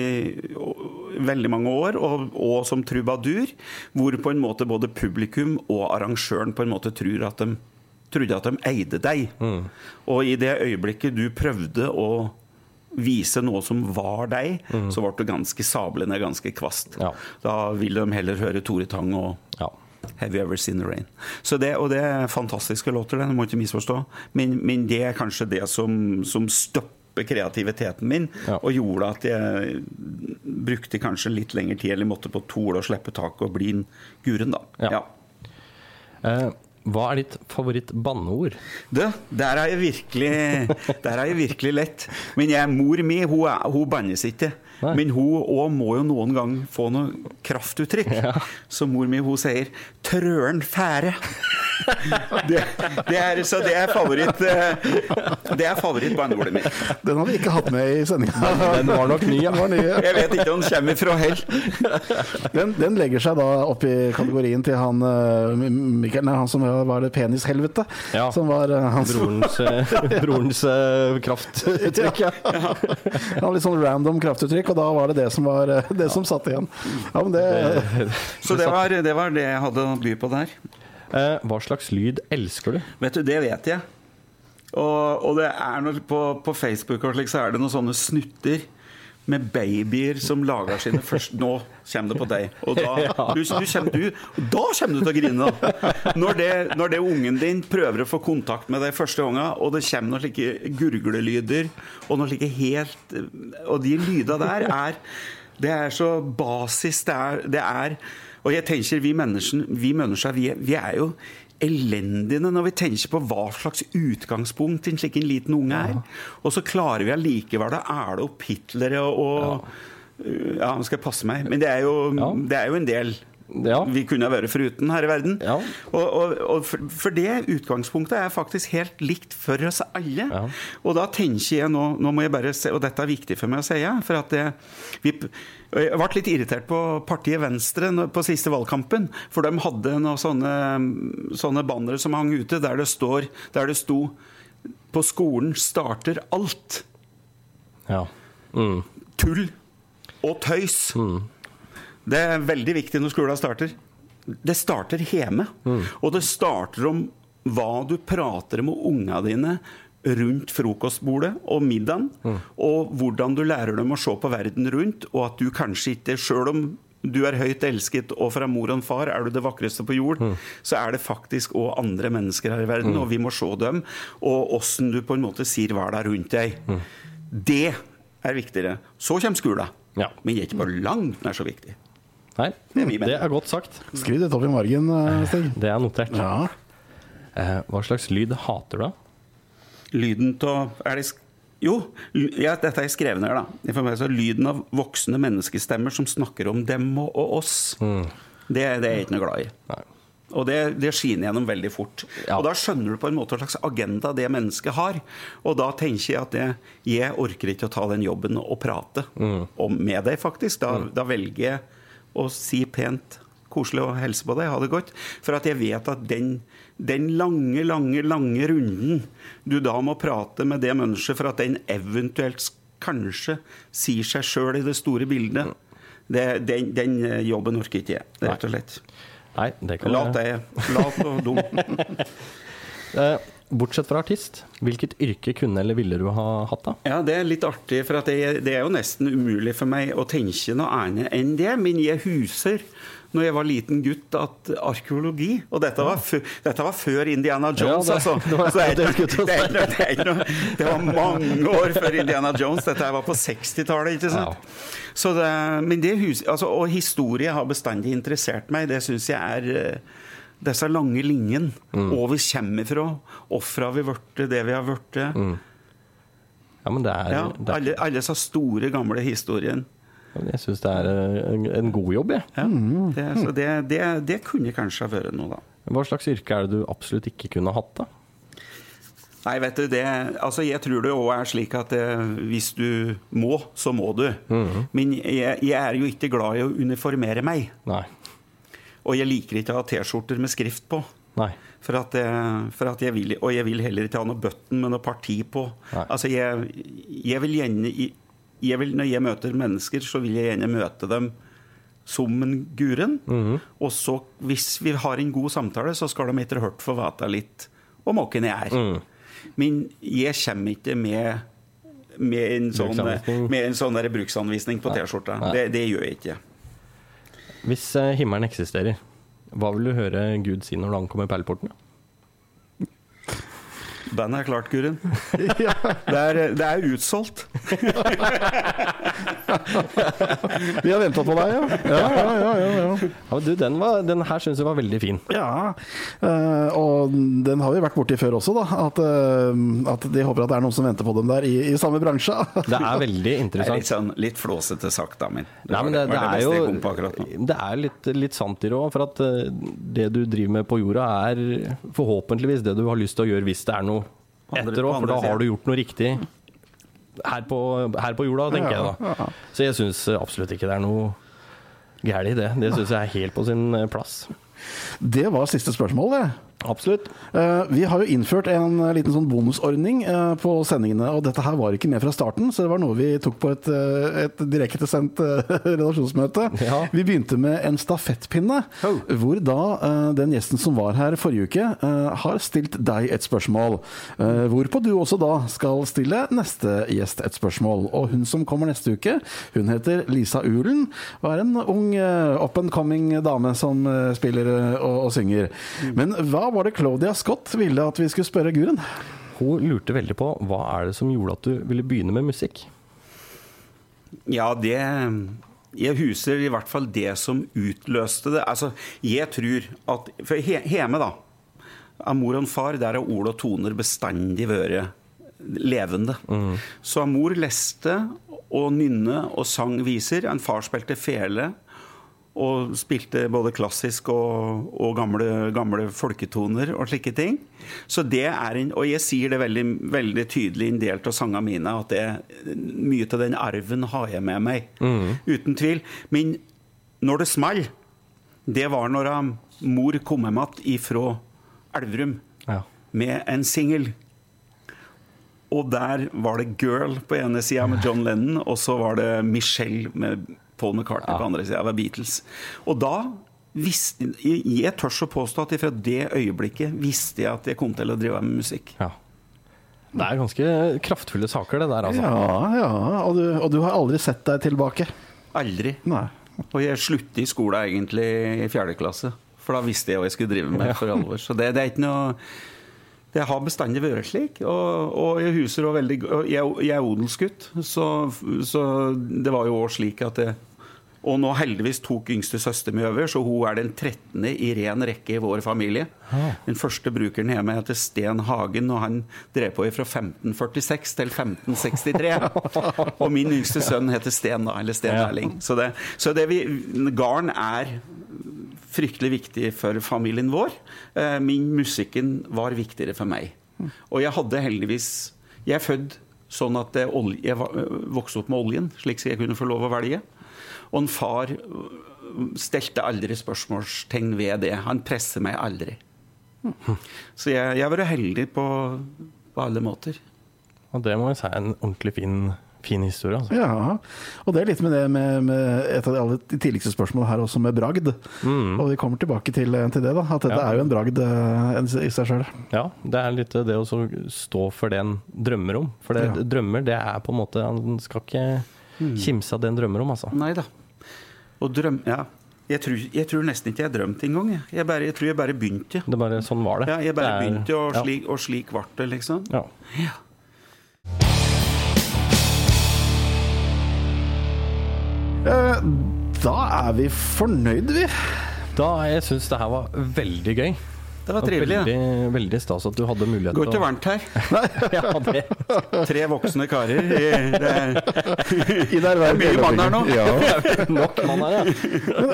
veldig mange år, og, og som trubadur, hvor på en måte både publikum og arrangøren på en måte tror at de trodde at de eide deg. Og i det øyeblikket du prøvde å vise noe som var deg, så ble du ganske sablende, ganske kvast. Ja. Da vil de heller høre Tore Tang og Ja. Have You Ever Seen The Rain? Så det, og det er fantastiske låter, det, du må ikke misforstå. Men, men det er kanskje det som, som stopper kreativiteten min, Ja. og gjorde at jeg brukte kanskje litt lengre tid, eller måtte på tole å slippe taket og bli en guren, da. Ja. Eh, hva er ditt favoritt-banneord? Du, der er jeg virkelig Der er jeg virkelig lett. Men jeg, mor mi hun, hun bannes ikke. Nei. Men hun òg må jo noen gang få noe kraftuttrykk. Så mor mi hun sier 'trøren fære'. Det, det er, så det er favoritt eh, Det er favorittbanneordet mitt. Den har vi ikke hatt med i sendinga. Den var nok ny. Den, var ny. Jeg vet ikke om den kommer fra hell. den, den legger seg da opp i kategorien til han eh, Mikael, nei, han som var det penishelvete. Ja. Som var hans Brorens, eh, brorens eh, kraftuttrykk, ja. Han litt sånn random kraftuttrykk, og da var det det som var eh, det som satt igjen. Ja, men det, Så det var, det var det jeg hadde å by på der. Eh, hva slags lyd elsker du? Vet du, det vet jeg. Og, og det er noe, på, på Facebook og slik, så er det noen sånne snutter med babyer som lager sine først Nå kommer det på deg. Og da, du, du kommer, du, og da kommer du til å grine. Når det, når det ungen din prøver å få kontakt med deg første gangen, og det kommer noen slike gurglelyder og noen slike helt Og de lydene der er Det er så basis. Det er, det er Og jeg tenker vi mennesker, vi, mennesker vi, vi er jo elendige når vi tenker på hva slags utgangspunkt en slik en liten unge er. Og så klarer vi allikevel å æle opp Hitler og, og Ja, nå skal jeg passe meg, men det er jo, Ja. det er jo en del Ja. vi kunne vært foruten her i verden. Ja. Og, og, og for, for det utgangspunktet er faktisk helt likt for oss alle. Ja. Og da tenker jeg nå, nå må jeg bare se, og dette er viktig for meg å si, for at det, vi, jeg ble litt irritert på partiet Venstre på siste valgkampen. For de hadde noen sånne, sånne bannere som hang ute, der det, står, der det sto 'På skolen starter alt'. Ja. Mm. Tull og tøys. Det er veldig viktig når skolen starter. Det starter hjemme. Og det starter om hva du prater med unga dine rundt frokostbordet og middagen. Og hvordan du lærer dem å se på verden rundt, og at du kanskje ikke, sjøl om du er høyt elsket, og fra mor og far er du det vakreste på jord, så er det faktisk òg andre mennesker her i verden, og vi må se dem. Og åssen du på en måte sier hva det er rundt deg. Det er viktigere. Så kommer skolen. Ja. Men det er ikke på langt nær så viktig. Nei, Det er det godt sagt. skriv dette opp i margen, eh, Stig. Det er notert. Ja. Eh, hva slags lyd hater du, da? Lyden av Er det Jo, ja, dette er skrevet ned, da. Jeg får bare lyden av voksne menneskestemmer som snakker om dem og, og oss. Det, det er jeg ikke noe glad i. Nei. Og det, det skinner gjennom veldig fort. Ja. Og da skjønner du på en måte hva slags agenda det mennesket har. Og da tenker jeg at det, jeg orker ikke å ta den jobben og prate om, med deg, faktisk. Da, da velger jeg å si pent koselig og hilse på deg, ha det godt. For at jeg vet at den, den lange, lange, lange runden du da må prate med det mennesket for at den eventuelt kanskje sier seg sjøl i det store bildet, det, den, den eh, jobben orker ikke jeg, rett og slett. Nei, det kan Lat det. Lat og dum. Bortsett fra artist, hvilket yrke kunne eller ville du ha hatt da? Ja, det er litt artig, for at det, det er jo nesten umulig for meg å tenke noe annet enn det. Men jeg huser når jeg var liten gutt, at arkeologi Og dette var, dette var før Indiana Jones, Ja, det- altså. det var Så det, er det er er noe- det mange år før Indiana Jones. Dette her var på 60-tallet, ikke sant? Ja. Så det, men det hus, altså, og historie har bestandig interessert meg. Det syns jeg er eh, disse lange linjene. Mm. Hvor vi kommer fra, har vi blitt det vi har blitt. Ja, men det er, Ja, det er alle, alle så store, gamle historien. Jeg syns det er en, en god jobb, jeg. Ja, det, så det, det, det kunne kanskje ha vært noe, da. Hva slags yrke er det du absolutt ikke kunne hatt, da? Nei, vet du, det, altså jeg tror det òg er slik at eh, hvis du må, så må du. Men jeg, jeg er jo ikke glad i å uniformere meg. Nei. Og jeg liker ikke å ha T-skjorter med skrift på. Nei. For at, jeg, for at jeg vil, og jeg vil heller ikke ha noe button med noe parti på. Nei. Altså, jeg, jeg vil gjerne jeg vil, Når jeg møter mennesker, så vil jeg gjerne møte dem som en guren. Mhm. Og så, hvis vi har en god samtale, så skal de etter hvert få vite litt om hvem jeg er. Mm. Men jeg kommer ikke med med en sånn, med en sånn der bruksanvisning på T-skjorta. Det, det gjør jeg ikke. Hvis eh, himmelen eksisterer, hva vil du høre Gud si når han kommer perleporten? Bandet er klart, Guren. Det er, det er utsolgt. Vi har venta på deg, ja. Ja, ja, ja, ja, ja. Ja, du, den, var, den her syns jeg var veldig fin. ja. uh, og den har vi vært borti før også, da. At, uh, at de håper at det er noen som venter på dem der i, i samme bransje. Det er veldig Det er litt, sånn, litt flåsete sagt, da, men Nei, men det, det, det er jo akkurat. Det er litt, litt sant i det òg. For at eh, det du driver med på jorda, er forhåpentligvis det du har lyst til å gjøre hvis det er noe etter òg. For da har du gjort noe riktig her på, her på jorda, tenker jeg da. Så jeg syns absolutt ikke det er noe galt i det. Det syns jeg er helt på sin eh, plass. Det var siste spørsmål, det. Absolutt. Eh, Vi har jo innført en eh, liten sånn bonusordning eh, på sendingene, og dette her var ikke med fra starten, så det var noe vi tok på et, et direktesendt redaksjonsmøte. Ja. Vi begynte med en stafettpinne, Oh. hvor da den gjesten som var her forrige uke, har stilt deg et spørsmål. Hvorpå du også da skal stille neste gjest et spørsmål. Og hun som kommer neste uke, hun heter Lisa Ulen, og er en ung up and coming dame som spiller og, og synger. Men hva var det Claudia Scott ville at vi skulle spørre Guren? Hun lurte veldig på hva er det som gjorde at du ville begynne med musikk? Ja, det Jeg huser i hvert fall det som utløste det. Altså, jeg tror at For hjemme, da, av mor og far, der har ord og toner bestandig vært levende. Så mor leste og nynne og sang viser. En far spilte fele. Og spilte både klassisk og, og gamle, gamle folketoner og slike ting. Så det er en, Og jeg sier det veldig, veldig tydelig i en del av sangene mine, at det, mye av den arven har jeg med meg. Uten tvil. Men når det small, det var når mor kom hjem igjen ifra Elverum Ja. med en singel. Og der var det 'Girl' på ene sida med John Lennon, og så var det 'Michelle' med Paul McCartney på andre sida. Var Beatles. Og da visste jeg, jeg tør å påstå at fra det øyeblikket visste jeg at jeg kom til å drive med musikk. ja. Det er ganske kraftfulle saker, det der, altså. Ja, ja, og du, og du har aldri sett deg tilbake? Aldri. Nei. Og jeg sluttet i skolen egentlig i fjerde klasse. For da visste jeg hva jeg skulle drive med for alvor. Så det, det er ikke noe Det har bestandig vært slik. Og, og jeg huser også veldig Jeg, jeg er odelsgutt, så, så det var jo òg slik at det, Og nå heldigvis tok yngste søster mi over, så hun er den 13. i ren rekke i vår familie. Den første brukeren hjemme heter Sten Hagen, og han drev på fra 1546 til 1563. og min yngste sønn heter Sten, da, eller Sten Erling. Så, det, så det vi, garn er fryktelig viktig for familien vår. Eh, min musikken var viktigere for meg. Og jeg hadde heldigvis Jeg er født sånn at jeg vokste opp med oljen, slik så jeg kunne få lov å velge. Og en far stelte aldri spørsmålstegn ved det. Han presser meg aldri. Så jeg jeg har vært heldig på, på alle måter. Og det må jeg si er en ordentlig fin, fin historie. Altså. Ja, og det er litt med det med, med et av de aller tidligste spørsmålene her også, med bragd. Og vi kommer tilbake til, til det, da. At dette Mm. Ja. er jo en bragd eh, i seg sjøl. Ja, det er litt det å stå for det en drømmer om. For det, Ja. drømmer, det er på en måte En skal ikke kimse av det en drømmer om, altså. Nei da. Og drøm... Ja. Jeg tror, jeg tror nesten ikke jeg drømte engang. Jeg. Jeg, bare, jeg tror jeg bare begynte. Det bare Sånn var det. Ja, jeg bare Det er- begynte, og ja. slik, og slik ble det, liksom. Ja. Eh, Da er vi fornøyd, vi. Da jeg syns det her var veldig gøy. Det var trivelig. Ja. Veldig, veldig stas at du hadde mulighet Går ikke å varmt her. ja, det. Tre voksne karer. i- Det er, I der verden mye mann her nå. Ja. Nok mann her, ja. Men,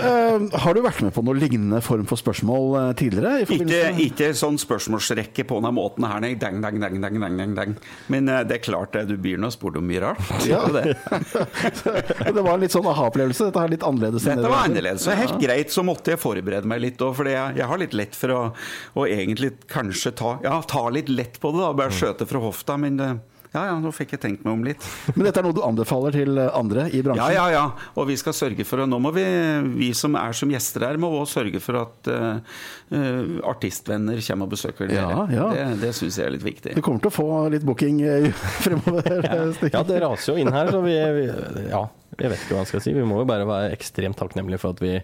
uh, har du vært med på noe lignende form for spørsmål uh, tidligere? I ikke, ikke sånn spørsmålsrekke på denne måten her, nei. Dang, dang, dang, dang, dang, dang. Men uh, det er klart det, du blir nå spurt om mye rart. Ja. Det. det var en litt sånn aha-opplevelse. Dette er litt annerledes. Dette var annerledes. Så helt greit så måtte jeg forberede meg litt òg, for jeg, jeg har litt lett for å, å egentlig kanskje ta, ja, ta litt lett på det. da, Bare skjøte fra hofta. Men det, ja, ja, nå fikk jeg tenkt meg om litt. Men dette er noe du anbefaler til eh, andre i bransjen? ja, ja. ja. Og vi skal sørge for og Nå må vi, vi som er som gjester her, må også sørge for at eh, artistvenner kommer og besøker dere. Ja, ja. Det, det syns jeg er litt viktig. Du kommer til å få litt booking fremover. ja. ja, det raser jo inn her, så vi, vi Ja, jeg vet ikke hva jeg skal si. Vi må jo bare være ekstremt takknemlige for at vi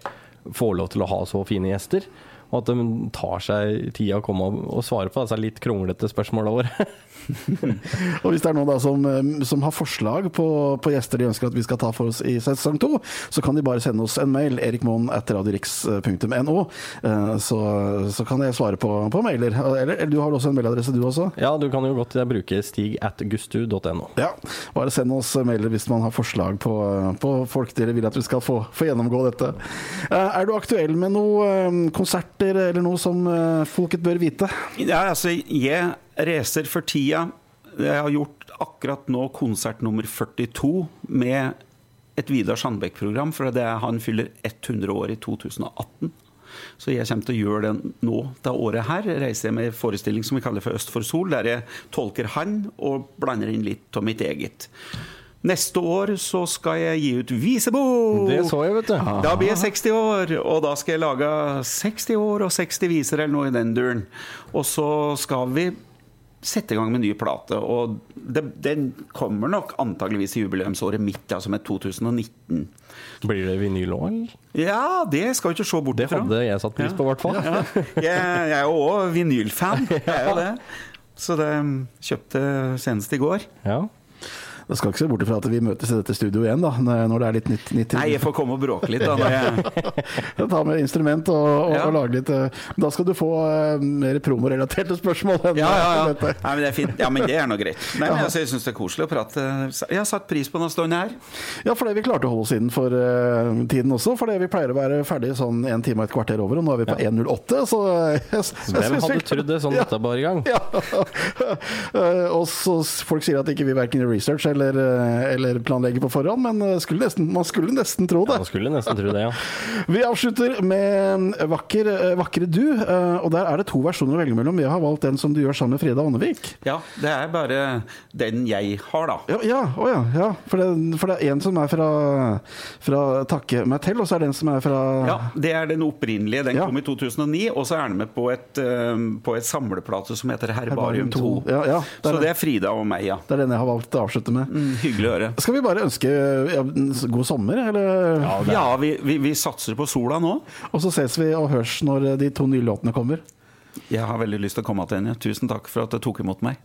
får lov til å ha så fine gjester. Og at de tar seg tida å komme og, svare på disse litt kronglete spørsmåla våre. Og hvis det er noen da som, eh, som har forslag på, på gjester de ønsker at vi skal ta for oss i sesong to, så kan de bare sende oss en mail, erikmoen.radiorix.no, eh, så, så kan jeg svare på, på mailer. Eller, eller du har også en mailadresse du også? Ja, du kan jo godt bruke stig at gustu.no. Ja, bare send oss mailer hvis man har forslag på, på folk dere vil at vi skal få, få gjennomgå dette. Eh, Er du aktuell med noen konserter eller noe som eh, folket bør vite? Ja, altså, jeg racer for tida. Jeg har gjort akkurat nå konsert nummer 42 med et Vidar Sandbekk-program, for det han fyller 100 år i 2018. Så jeg kommer til å gjøre det nå det året her. Reiser jeg med en forestilling som vi kaller for Øst for sol, der jeg tolker han og blander inn litt av mitt eget. Neste år så skal jeg gi ut visebok! Det så jeg, vet du. Da blir jeg 60 år, og da skal jeg lage 60 år og 60 viser eller noe i den duren. Og så skal vi sette i gang med ny plate. Og det, den kommer nok antageligvis i jubileumsåret mitt, altså med 2019. Blir det vinyl òg, eller? Ja, det skal vi ikke se bort Det hadde jeg satt pris på, i hvert fall. Ja. Jeg, jeg er jo òg vinylfan. Jeg er jo det. Så det kjøpte senest i går. Ja. Da skal ikke se bort fra at vi møtes i dette studioet igjen, da, når det er litt nytt. nytt Nei, jeg får komme og bråke litt, da. Når jeg, Ta med instrument og, og, Ja. og lage litt eh, Da skal du få eh, mer promorelaterte spørsmål. Enn ja, ja, ja. dette. Nei, men det er fint. Ja, men det er nå greit. Nei, men altså, jeg syns det er koselig å prate. Jeg har satt pris på denne stående her. Ja, fordi vi klarte å holde oss innenfor uh, tiden også. Fordi vi pleier å være ferdig sånn en time og et kvarter over, og nå er vi på 1.08. Så jeg, jeg, jeg Hvem hadde trodd det sånn dette bare i gang? Ja. Og så folk sier at ikke vi verken gjør research eller, eh, eller planlegge på forhånd, men eh, skulle nesten, man skulle nesten tro det. Man skulle nesten tro det, ja. Vi avslutter med vakker, eh, 'Vakre du', og der er det to versjoner å velge mellom. Jeg har valgt den som du gjør sammen med Frida Ånnevik. Ja, det er bare den jeg har, da. Ja, ja, å ja, ja. For, det, for det er en som er fra, fra 'Takke meg til', og så er det en som er fra Ja, Det er den opprinnelige. Den Ja. kom i 2009. Og så er den med på et, på et samleplate som heter Herbarium Herbarium 2. 2. Ja, ja, det er så det. det er Frida og meg, ja. Det er den jeg har valgt å avslutte med. Mm, hyggelig å høre. Skal vi bare ønske ja, god sommer, eller? Ja, Ja, vi, vi, vi satser på sola nå. Og så ses vi og hørs når de to nye låtene kommer. Jeg har veldig lyst til å komme tilbake igjen. Tusen takk for at du tok imot meg.